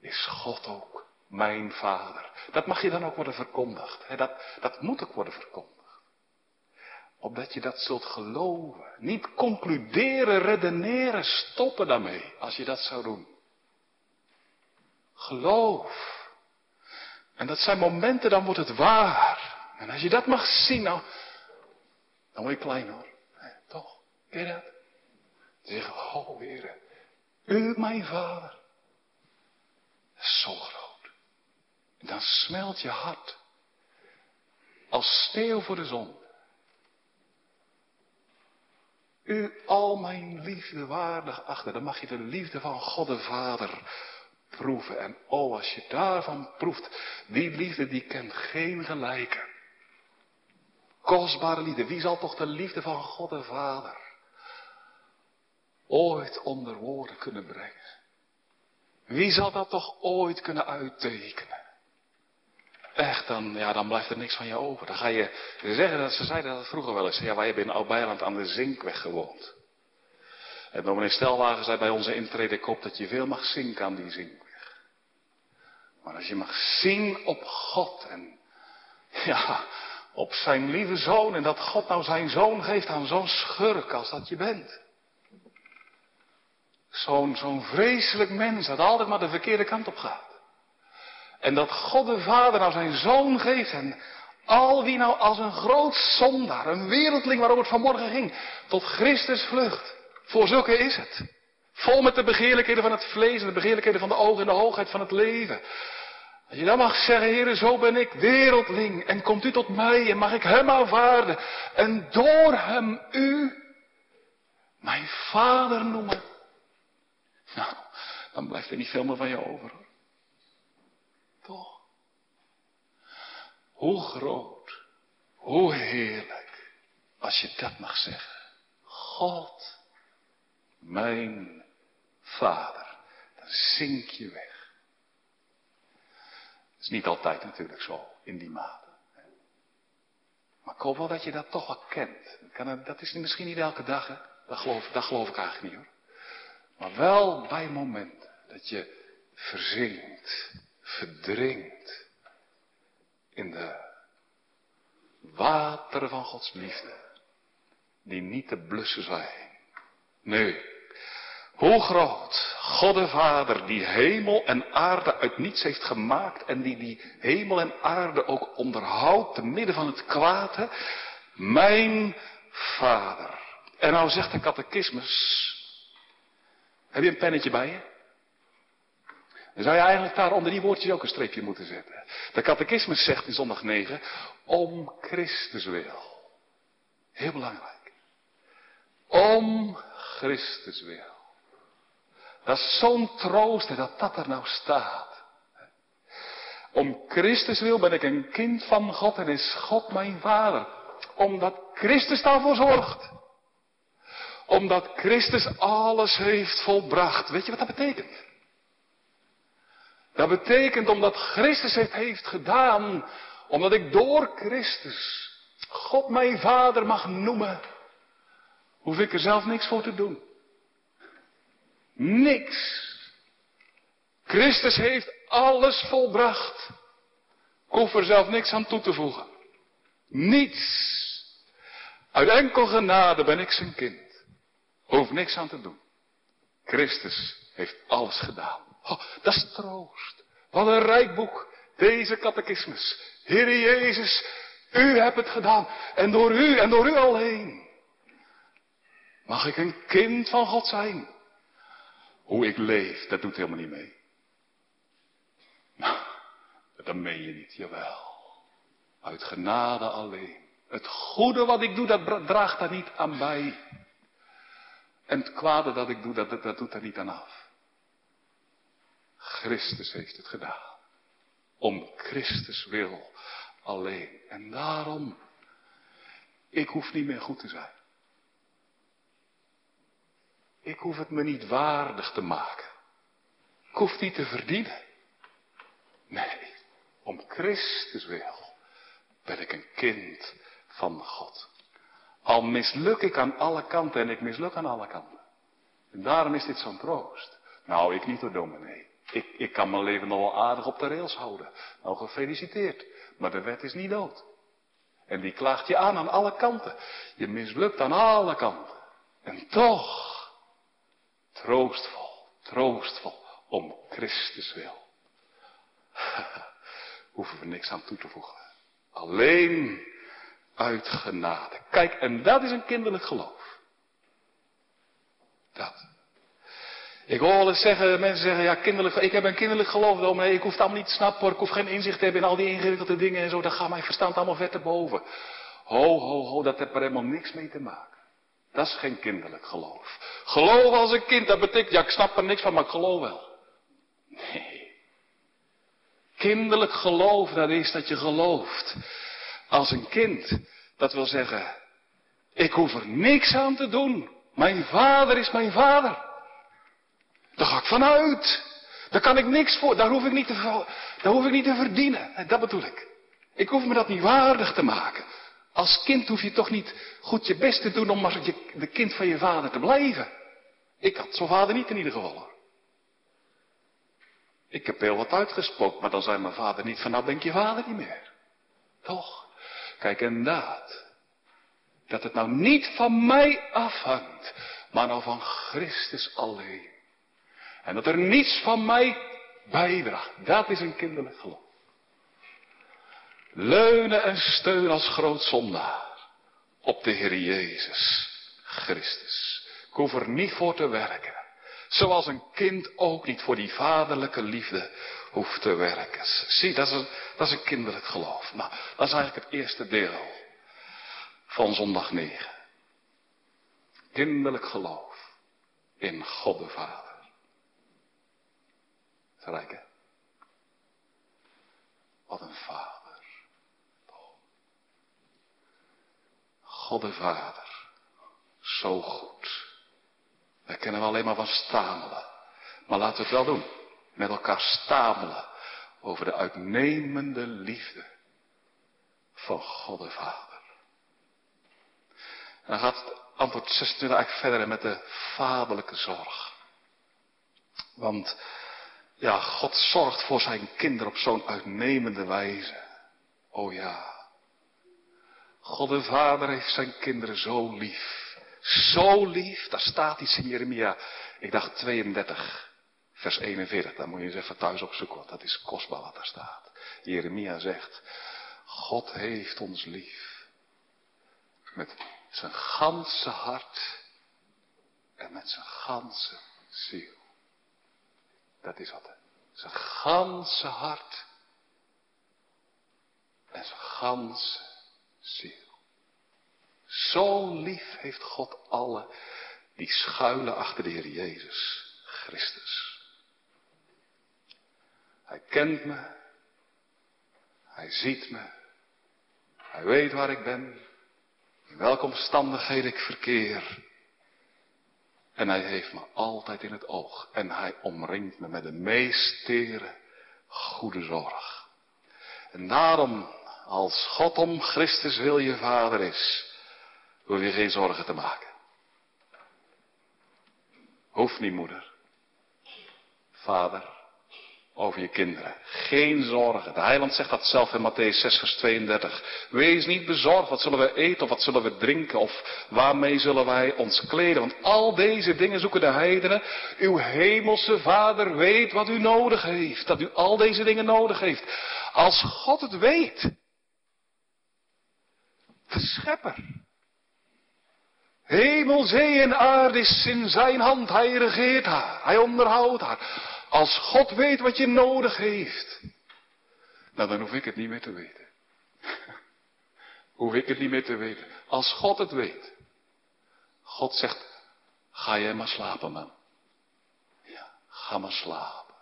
is God ook mijn vader. Dat mag je dan ook worden verkondigd. Hè? Dat, dat moet ook worden verkondigd. Opdat je dat zult geloven. Niet concluderen, redeneren, stoppen daarmee. Als je dat zou doen. Geloof. En dat zijn momenten, dan wordt het waar. En als je dat mag zien, nou, dan word je klein hoor. toch? Ken je dat? Zeg, oh Heer, u mijn vader. Zo groot. Dan smelt je hart. Als sneeuw voor de zon. U al mijn liefde waardig achter. Dan mag je de liefde van God de Vader proeven. En oh, als je daarvan proeft, die liefde die kent geen gelijke. Kostbare liefde, wie zal toch de liefde van God de Vader ooit onder woorden kunnen brengen? Wie zal dat toch ooit kunnen uittekenen? Echt, dan, ja, dan blijft er niks van je over. Dan ga je zeggen dat ze zeiden dat vroeger wel eens. Ja, wij hebben in Oud-Beiland aan de Zinkweg gewoond. En dominee Stelwagen zei bij onze intrede kop dat je veel mag zinken aan die Zinkweg. Maar als je mag zien op God en ja, op zijn lieve zoon en dat God nou zijn zoon geeft aan zo'n schurk als dat je bent. Zo'n zo'n vreselijk mens dat altijd maar de verkeerde kant op gaat. En dat God de Vader nou zijn zoon geeft en al wie nou als een groot zondaar, een wereldling waarom het vanmorgen ging, tot Christus vlucht. Voor zulke is het. Vol met de begeerlijkheden van het vlees en de begeerlijkheden van de ogen en de hoogheid van het leven. Als je dan mag zeggen, heren, zo ben ik wereldling en komt u tot mij en mag ik hem aanvaarden en door hem u mijn vader noemen. Nou, dan blijft er niet veel meer van je over. Hoor. Toch? Hoe groot, hoe heerlijk, als je dat mag zeggen. God, mijn vader. Dan zink je weg. Dat is niet altijd natuurlijk zo, in die mate. Maar ik hoop wel dat je dat toch wel kent. Dat is misschien niet elke dag, hè? Dat geloof, dat geloof ik eigenlijk niet hoor. Maar wel bij momenten dat je verzinkt, verdrinkt in de wateren van Gods liefde, die niet te blussen zijn. Nee, hoe groot God de Vader, die hemel en aarde uit niets heeft gemaakt en die die hemel en aarde ook onderhoudt te midden van het kwade, mijn Vader. En nou zegt de catechismus, heb je een pennetje bij je? Dan zou je eigenlijk daar onder die woordjes ook een streepje moeten zetten. De catechismus zegt in zondag 9, om Christus wil. Heel belangrijk. Om Christus wil. Dat is zo'n troost dat dat er nou staat. Om Christus wil ben ik een kind van God en is God mijn vader. Omdat Christus daarvoor zorgt omdat Christus alles heeft volbracht. Weet je wat dat betekent? Dat betekent omdat Christus het heeft gedaan, omdat ik door Christus God mijn Vader mag noemen, hoef ik er zelf niks voor te doen. Niks. Christus heeft alles volbracht. Ik hoef er zelf niks aan toe te voegen. Niets. Uit enkel genade ben ik zijn kind. Hoef niks aan te doen. Christus heeft alles gedaan. Oh, dat is troost. Wat een rijk boek. Deze catechismus. Heer Jezus, u hebt het gedaan. En door u en door u alleen. Mag ik een kind van God zijn? Hoe ik leef, dat doet helemaal niet mee. Nou, dat meen je niet, jawel. Uit genade alleen. Het goede wat ik doe, dat draagt daar niet aan bij. En het kwade dat ik doe, dat, dat, doet er niet aan af. Christus heeft het gedaan. Om Christus wil alleen. En daarom, ik hoef niet meer goed te zijn. Ik hoef het me niet waardig te maken. Ik hoef niet te verdienen. Nee, om Christus wil ben ik een kind van God. Al misluk ik aan alle kanten en ik misluk aan alle kanten. En daarom is dit zo'n troost. Nou, ik niet door dominee. Ik, ik kan mijn leven nog wel aardig op de rails houden. Nou, gefeliciteerd. Maar de wet is niet dood. En die klaagt je aan aan alle kanten. Je mislukt aan alle kanten. En toch, troostvol, troostvol, om Christus wil. Hoeven we niks aan toe te voegen. Alleen uit genade. Kijk, en dat is een kinderlijk geloof. Dat. Ik hoor wel eens zeggen, mensen zeggen, ja, kinderlijk, ik heb een kinderlijk geloof, nee, ik hoef het allemaal niet te snappen, ik hoef geen inzicht te hebben in al die ingewikkelde dingen en zo, dan gaat mijn verstand allemaal ver boven. Ho, ho, ho, dat heeft er helemaal niks mee te maken. Dat is geen kinderlijk geloof. Geloof als een kind, dat betekent, ja, ik snap er niks van, maar ik geloof wel. Nee. Kinderlijk geloof, dat is dat je gelooft. Als een kind, dat wil zeggen, ik hoef er niks aan te doen. Mijn vader is mijn vader. Daar ga ik vanuit. Daar kan ik niks voor. Daar hoef ik niet te, daar hoef ik niet te verdienen. Dat bedoel ik. Ik hoef me dat niet waardig te maken. Als kind hoef je toch niet goed je best te doen om maar de kind van je vader te blijven. Ik had zo'n vader niet in ieder geval Ik heb heel wat uitgespookt, maar dan zei mijn vader niet van nou denk je vader niet meer. Toch? Kijk, inderdaad. Dat het nou niet van mij afhangt, maar nou van Christus alleen. En dat er niets van mij bijdraagt. Dat is een kinderlijk geloof. Leunen en steunen als groot zondaar op de Heer Jezus Christus. Ik hoef er niet voor te werken. Zoals een kind ook niet voor die vaderlijke liefde hoeft te werken. Zie, dat is een, dat is een kinderlijk geloof. Nou, dat is eigenlijk het eerste deel van zondag 9. Kinderlijk geloof in God de Vader. Hè? Wat een vader. God de Vader. Zo goed. Wij kennen we alleen maar van stamelen. Maar laten we het wel doen. Met elkaar stamelen over de uitnemende liefde van God de Vader. En dan gaat het antwoord 26 eigenlijk verder met de vaderlijke zorg. Want ja, God zorgt voor zijn kinderen op zo'n uitnemende wijze. Oh ja. God de Vader heeft zijn kinderen zo lief. Zo lief. Daar staat iets in Jeremia. Ik dacht 32, vers 41. Daar moet je eens even thuis opzoeken, want dat is kostbaar wat daar staat. Jeremia zegt, God heeft ons lief. Met zijn ganse hart en met zijn ganse ziel. Dat is wat. Zijn ganse hart. En zijn ganse Zo lief heeft God alle die schuilen achter de Heer Jezus Christus. Hij kent me. Hij ziet me. Hij weet waar ik ben. In welke omstandigheden ik verkeer. En hij heeft me altijd in het oog. En hij omringt me met de meest tere goede zorg. En daarom, als God om Christus wil je vader is, hoef je geen zorgen te maken. Hoeft niet, moeder. Vader, over je kinderen. Geen zorgen. De heiland zegt dat zelf in Matthäus 6 vers 32. Wees niet bezorgd, wat zullen we eten of wat zullen we drinken of waarmee zullen wij ons kleden. Want al deze dingen zoeken de heidenen. Uw hemelse vader weet wat u nodig heeft. Dat u al deze dingen nodig heeft. Als God het weet. De schepper. Hemel, zee en aarde is in zijn hand. Hij regeert haar. Hij onderhoudt haar. Als God weet wat je nodig heeft, nou dan hoef ik het niet meer te weten. hoef ik het niet meer te weten. Als God het weet. God zegt, ga jij maar slapen man. Ja, ga maar slapen.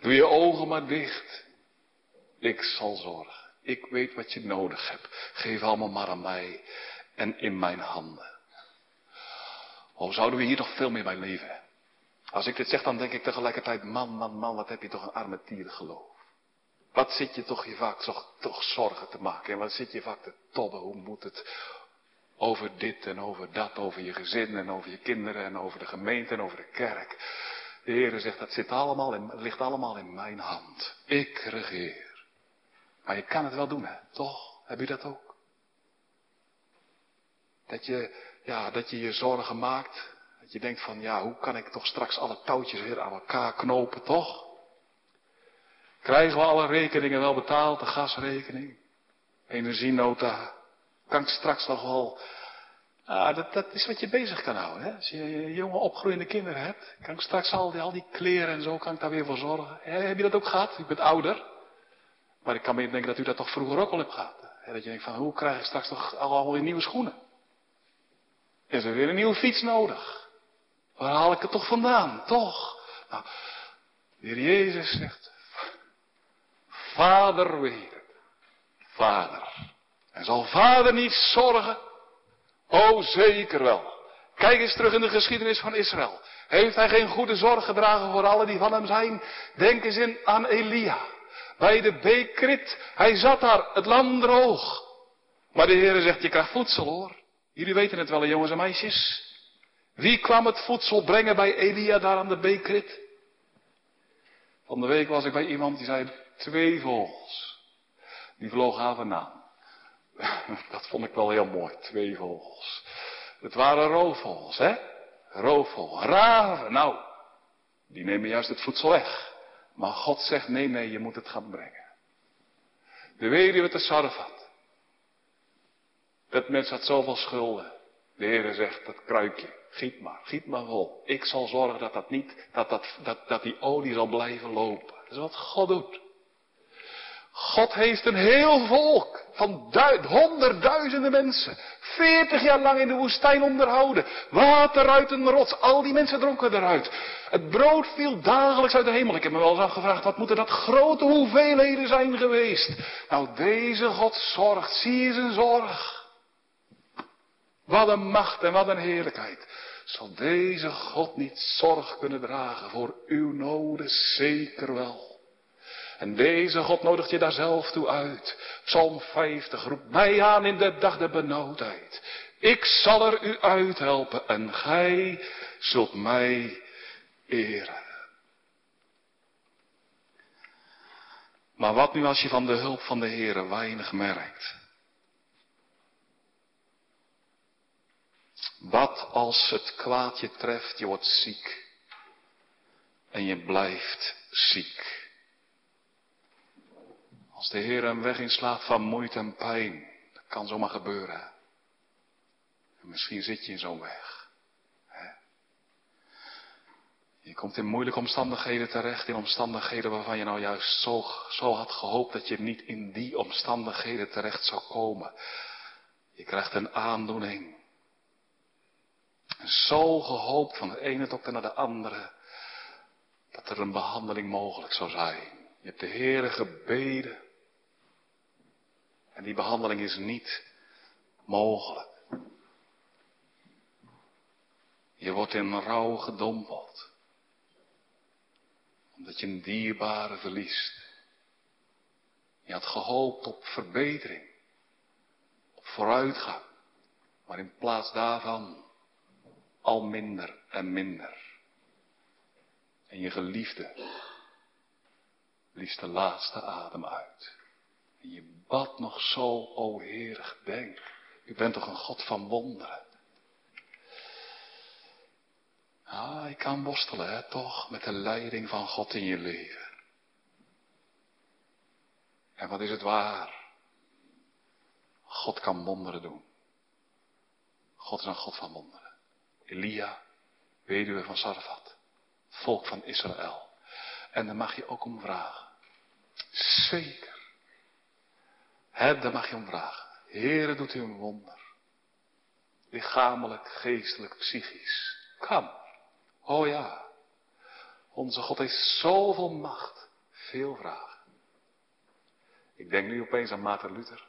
Doe je ogen maar dicht. Ik zal zorgen. Ik weet wat je nodig hebt. Geef allemaal maar aan mij en in mijn handen. Oh, zouden we hier nog veel meer bij leven? Als ik dit zeg, dan denk ik tegelijkertijd, man, man, man, wat heb je toch een arme geloof. Wat zit je toch je vaak toch, toch zorgen te maken en wat zit je vaak te tobben, hoe moet het over dit en over dat, over je gezin en over je kinderen en over de gemeente en over de kerk. De Heer zegt, dat zit allemaal in, ligt allemaal in mijn hand. Ik regeer. Maar je kan het wel doen, hè? Toch? Heb je dat ook? Dat je, ja, dat je je zorgen maakt. Dat je denkt van, ja, hoe kan ik toch straks alle touwtjes weer aan elkaar knopen, toch? Krijgen we alle rekeningen wel betaald, de gasrekening, energienota? Kan ik straks nog wel Ah, dat, dat is wat je bezig kan houden. Hè? Als je jonge opgroeiende kinderen hebt, kan ik straks al die, al die kleren en zo, kan ik daar weer voor zorgen. heb je dat ook gehad? U bent ouder. Maar ik kan me denken dat u dat toch vroeger ook al hebt gehad. Hè? Dat je denkt van, hoe krijg ik straks toch al weer nieuwe schoenen? Is er weer een nieuwe fiets nodig? Waar haal ik het toch vandaan? Toch? Nou, heer Jezus zegt, Vader weet Vader. En zal Vader niet zorgen Oh, zeker wel. Kijk eens terug in de geschiedenis van Israël. Heeft hij geen goede zorg gedragen voor alle die van hem zijn? Denk eens in aan Elia. Bij de Bekrit. Hij zat daar, het land droog. Maar de Heer zegt, je krijgt voedsel hoor. Jullie weten het wel, jongens en meisjes. Wie kwam het voedsel brengen bij Elia daar aan de Bekrit? Van de week was ik bij iemand die zei, twee vogels. Die vlogen aan vandaan. Dat vond ik wel heel mooi, twee vogels. Het waren roofvogels, hè? Roofvogel, raven. Nou, die nemen juist het voedsel weg. Maar God zegt, nee, nee, je moet het gaan brengen. De weduwe te Sarfat. Dat mens had zoveel schulden. De Heer zegt, dat kruikje, giet maar, giet maar vol. Ik zal zorgen dat dat niet, dat, dat, dat, dat die olie zal blijven lopen. Dat is wat God doet. God heeft een heel volk van honderdduizenden mensen. Veertig jaar lang in de woestijn onderhouden. Water uit een rots. Al die mensen dronken eruit. Het brood viel dagelijks uit de hemel. Ik heb me wel eens afgevraagd, wat moeten dat grote hoeveelheden zijn geweest? Nou, deze God zorgt. Zie je zijn zorg. Wat een macht en wat een heerlijkheid. Zal deze God niet zorg kunnen dragen voor uw noden? Zeker wel. En deze God nodigt je daar zelf toe uit. Psalm 50 roept mij aan in de dag der benauwdheid. Ik zal er u uithelpen en gij zult mij eren. Maar wat nu als je van de hulp van de Heer weinig merkt? Wat als het kwaad je treft, je wordt ziek en je blijft ziek? Als de Heer hem weg inslaat van moeite en pijn. Dat kan zomaar gebeuren. En misschien zit je in zo'n weg. Je komt in moeilijke omstandigheden terecht, in omstandigheden waarvan je nou juist zo, zo had gehoopt dat je niet in die omstandigheden terecht zou komen. Je krijgt een aandoening. En zo gehoopt van de ene dokter naar de andere, dat er een behandeling mogelijk zou zijn. Je hebt de Heere gebeden. En die behandeling is niet mogelijk. Je wordt in rouw gedompeld. Omdat je een dierbare verliest. Je had gehoopt op verbetering. Op vooruitgang. Maar in plaats daarvan al minder en minder. En je geliefde blies de laatste adem uit. Je bad nog zo, o Heer, gedenk. U bent toch een God van wonderen. Ah, ik kan worstelen, hè, toch, met de leiding van God in je leven. En wat is het waar? God kan wonderen doen. God is een God van wonderen. Elia, weduwe van Sarfat, volk van Israël. En daar mag je ook om vragen. Zeker. Hè, daar mag je om vragen. Heere, doet u een wonder. Lichamelijk, geestelijk, psychisch. Kan. Oh ja. Onze God heeft zoveel macht. Veel vragen. Ik denk nu opeens aan Maarten Luther.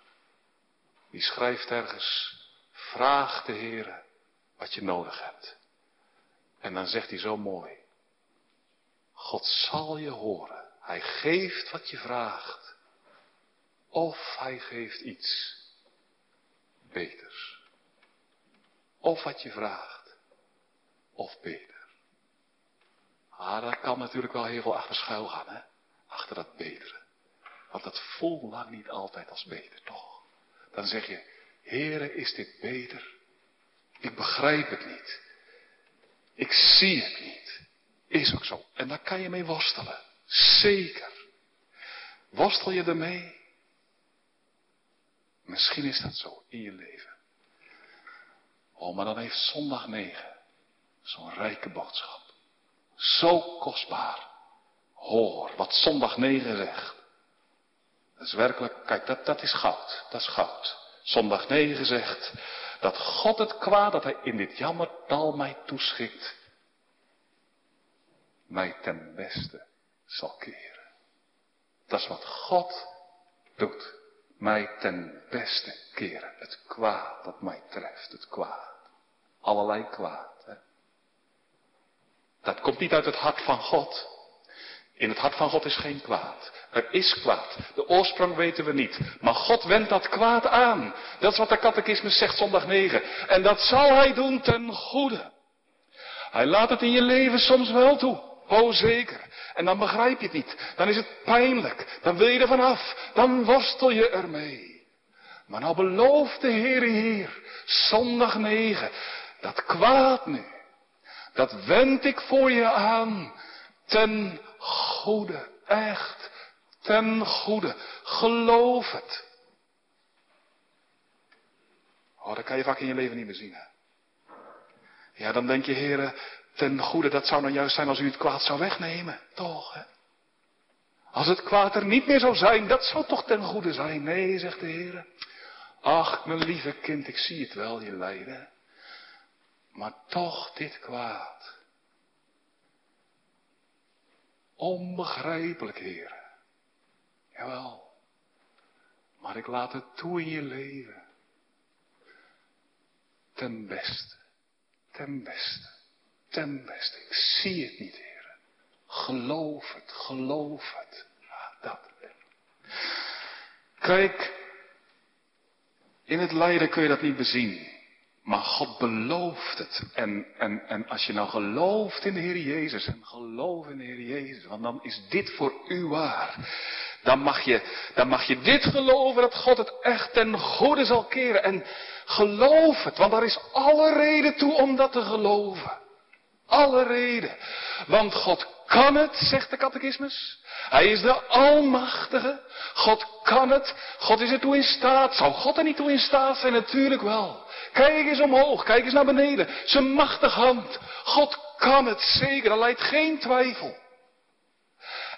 Die schrijft ergens. Vraag de Heere wat je nodig hebt. En dan zegt hij zo mooi. God zal je horen. Hij geeft wat je vraagt. Of hij geeft iets beters. Of wat je vraagt. Of beter. Ah, daar kan natuurlijk wel heel veel achter schuil gaan, hè? Achter dat betere. Want dat voelt lang niet altijd als beter, toch? Dan zeg je, Heere, is dit beter? Ik begrijp het niet. Ik zie het niet. Is ook zo. En daar kan je mee worstelen. Zeker. Worstel je ermee? Misschien is dat zo in je leven. Oh, maar dan heeft zondag 9 zo'n rijke boodschap. Zo kostbaar. Hoor wat zondag 9 zegt. Dat is werkelijk, kijk, dat, dat is goud. Dat is goud. Zondag 9 zegt dat God het kwaad dat hij in dit jammertal mij toeschikt, mij ten beste zal keren. Dat is wat God doet. Mij ten beste keren. Het kwaad dat mij treft. Het kwaad. Allerlei kwaad. Hè? Dat komt niet uit het hart van God. In het hart van God is geen kwaad. Er is kwaad. De oorsprong weten we niet. Maar God wendt dat kwaad aan. Dat is wat de catechismus zegt zondag 9. En dat zal hij doen ten goede. Hij laat het in je leven soms wel toe. Oh zeker. En dan begrijp je het niet. Dan is het pijnlijk. Dan wil je er vanaf. Dan worstel je ermee. Maar nou belooft de Heere hier, zondag 9, dat kwaad nu, dat wend ik voor je aan ten goede. Echt, ten goede. Geloof het. Oh, dat kan je vaak in je leven niet meer zien. Hè? Ja, dan denk je, heren, ten goede, dat zou nou juist zijn als u het kwaad zou wegnemen. Toch, hè? Als het kwaad er niet meer zou zijn, dat zou toch ten goede zijn. Nee, zegt de Heer. Ach, mijn lieve kind, ik zie het wel, je lijden. Maar toch dit kwaad. Onbegrijpelijk, Heer. Jawel. Maar ik laat het toe in je leven. Ten beste. Ten beste. Ten beste. Ik zie het niet, Heer. Geloof het, geloof het. Dat. Kijk, in het lijden kun je dat niet bezien. Maar God belooft het. En, en, en als je nou gelooft in de Heer Jezus en geloof in de Heer Jezus, want dan is dit voor u waar. Dan mag je, dan mag je dit geloven dat God het echt ten goede zal keren. En geloof het, want daar is alle reden toe om dat te geloven. Alle reden. Want God kan het, zegt de catechismus. Hij is de Almachtige. God kan het. God is er toe in staat. Zou God er niet toe in staat zijn? Natuurlijk wel. Kijk eens omhoog, kijk eens naar beneden. Zijn machtige hand. God kan het zeker, er leidt geen twijfel.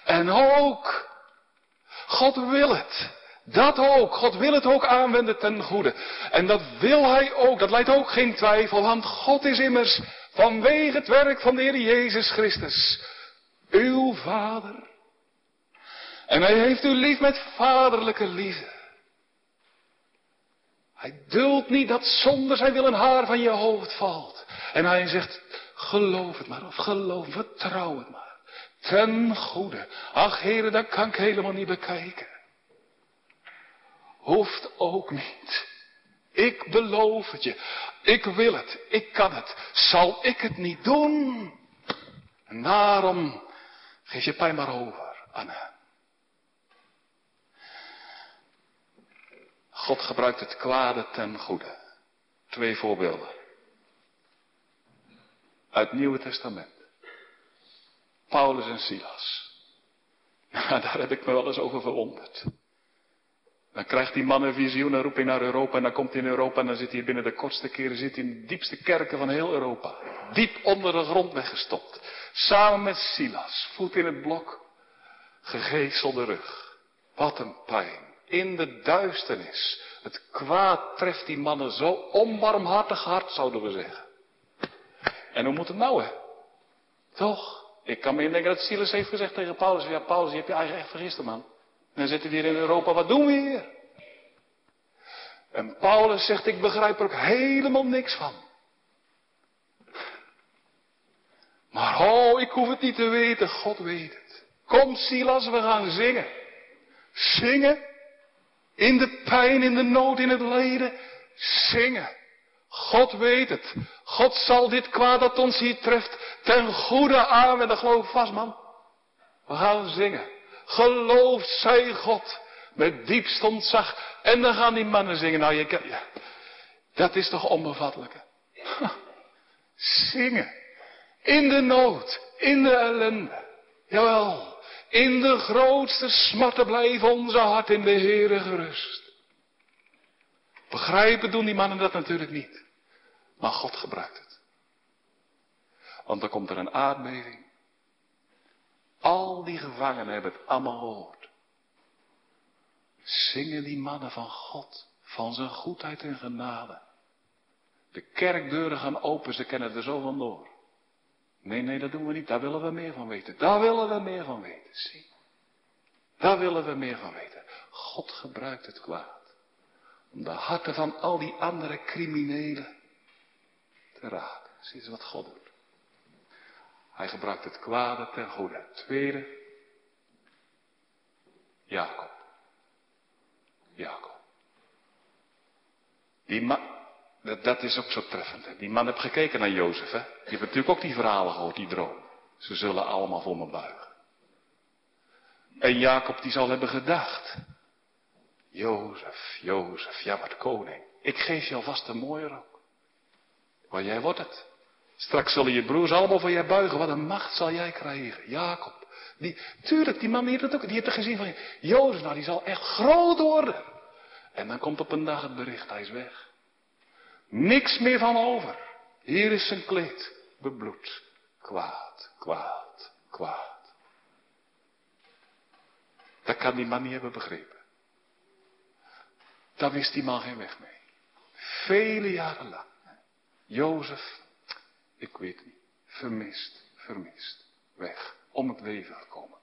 En ook, God wil het. Dat ook. God wil het ook aanwenden ten goede. En dat wil hij ook. Dat leidt ook geen twijfel. Want God is immers vanwege het werk van de Heer Jezus Christus. Uw vader. En hij heeft u lief met vaderlijke liefde. Hij duldt niet dat zonder zijn wil een haar van je hoofd valt. En hij zegt, geloof het maar, of geloof, vertrouw het maar. Ten goede. Ach heren, dat kan ik helemaal niet bekijken. Hoeft ook niet. Ik beloof het je. Ik wil het. Ik kan het. Zal ik het niet doen? En daarom geef je pijn maar over aan. God gebruikt het kwade ten goede. Twee voorbeelden. Uit het Nieuwe Testament. Paulus en Silas. Ja, daar heb ik me wel eens over verwonderd. Dan krijgt die man een visioen en roept hij naar Europa en dan komt hij in Europa en dan zit hij binnen de kortste keren zit hij in de diepste kerken van heel Europa. Diep onder de grond weggestopt. Samen met Silas, voet in het blok, gegezelde rug. Wat een pijn in de duisternis. Het kwaad treft die mannen zo onbarmhartig hard, zouden we zeggen. En hoe moet het nou, hè? Toch? Ik kan me indenken dat Silas heeft gezegd tegen Paulus, ja Paulus, je hebt je eigen echt vergist, man. En dan zitten we hier in Europa, wat doen we hier? En Paulus zegt, ik begrijp er ook helemaal niks van. Maar oh, ik hoef het niet te weten, God weet het. Kom Silas, we gaan zingen. Zingen in de pijn, in de nood, in het lijden. Zingen. God weet het. God zal dit kwaad dat ons hier treft ten goede aanwenden. Geloof vast man. We gaan zingen. Geloof zij God. Met diepst ontzag. En dan gaan die mannen zingen. Nou, je, dat is toch onbevattelijk. Hè? Zingen. In de nood, in de ellende. Jawel, in de grootste smarten blijven onze hart in de Heere gerust. Begrijpen doen die mannen dat natuurlijk niet. Maar God gebruikt het. Want dan komt er een aardbeving. Al die gevangenen hebben het allemaal gehoord. Zingen die mannen van God, van zijn goedheid en genade. De kerkdeuren gaan open, ze kennen er zo vandoor. Nee, nee, dat doen we niet. Daar willen we meer van weten. Daar willen we meer van weten. Zie. Daar willen we meer van weten. God gebruikt het kwaad. Om de harten van al die andere criminelen te raken. Zie eens wat God doet. Hij gebruikt het kwade ten goede. Tweede, Jacob. Jacob. Die man, dat, is ook zo treffend. Die man heeft gekeken naar Jozef. Hè? Je hebt natuurlijk ook die verhalen gehoord, die droom. Ze zullen allemaal voor me buigen. En Jacob die zal hebben gedacht. Jozef, Jozef, ja wat koning. Ik geef je alvast een mooie rok. Maar jij wordt het. Straks zullen je broers allemaal voor jij buigen. Wat een macht zal jij krijgen. Jacob. Die, tuurlijk, die man die heeft ook. Die heeft het gezien van Jozef. Nou, die zal echt groot worden. En dan komt op een dag het bericht. Hij is weg. Niks meer van over. Hier is zijn kleed. Bebloed. Kwaad, kwaad, kwaad. Dat kan die man niet hebben begrepen. Daar wist die man geen weg mee. Vele jaren lang. Jozef, ik weet niet, vermist, vermist, weg, om het leven gekomen.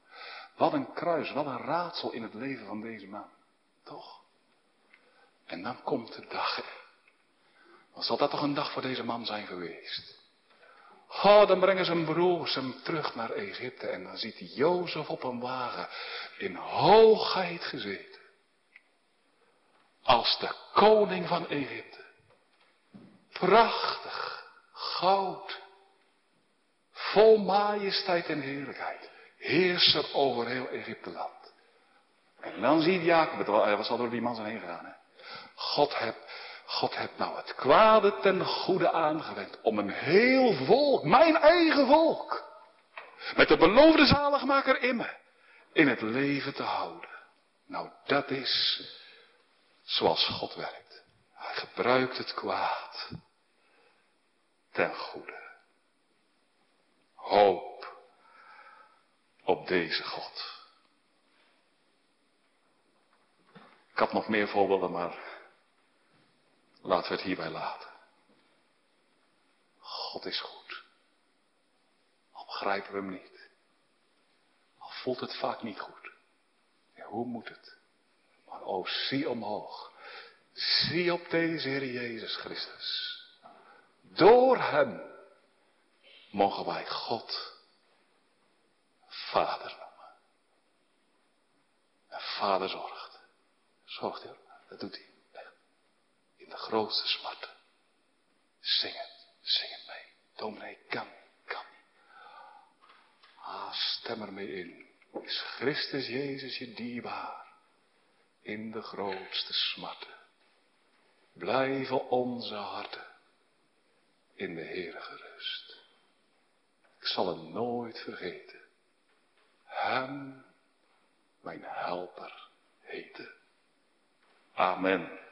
Wat een kruis, wat een raadsel in het leven van deze man. Toch? En dan komt de dag. Wat zal dat toch een dag voor deze man zijn geweest? Oh, dan brengen zijn broers hem terug naar Egypte en dan ziet Jozef op een wagen in hoogheid gezeten. Als de koning van Egypte. Prachtig, goud, vol majesteit en heerlijkheid. Heerser over heel Egypteland. En dan ziet Jacob, wat zal door die man zijn heen gegaan. Hè? God heb, God heb nou het kwade ten goede aangewend om een heel volk, mijn eigen volk, met de beloofde zaligmaker in me, in het leven te houden. Nou, dat is zoals God werkt. Hij gebruikt het kwaad ten goede. Hoop op deze God. Ik had nog meer voorbeelden, maar laten we het hierbij laten. God is goed. Al begrijpen we hem niet. Al voelt het vaak niet goed. Ja, hoe moet het? Maar oh, zie omhoog. Zie op deze Heer Jezus Christus. Door Hem mogen wij God Vader noemen. En Vader zorgt. Zorgt hij. Dat doet hij. In de grootste smarten. Zing het. Zing het mee. Dominee kan. Kan. Ah, stem er mee in. Is Christus Jezus je dierbaar? In de grootste smarten. Blijven onze harten in de Heere gerust. Ik zal hem nooit vergeten. Hem mijn helper heten. Amen.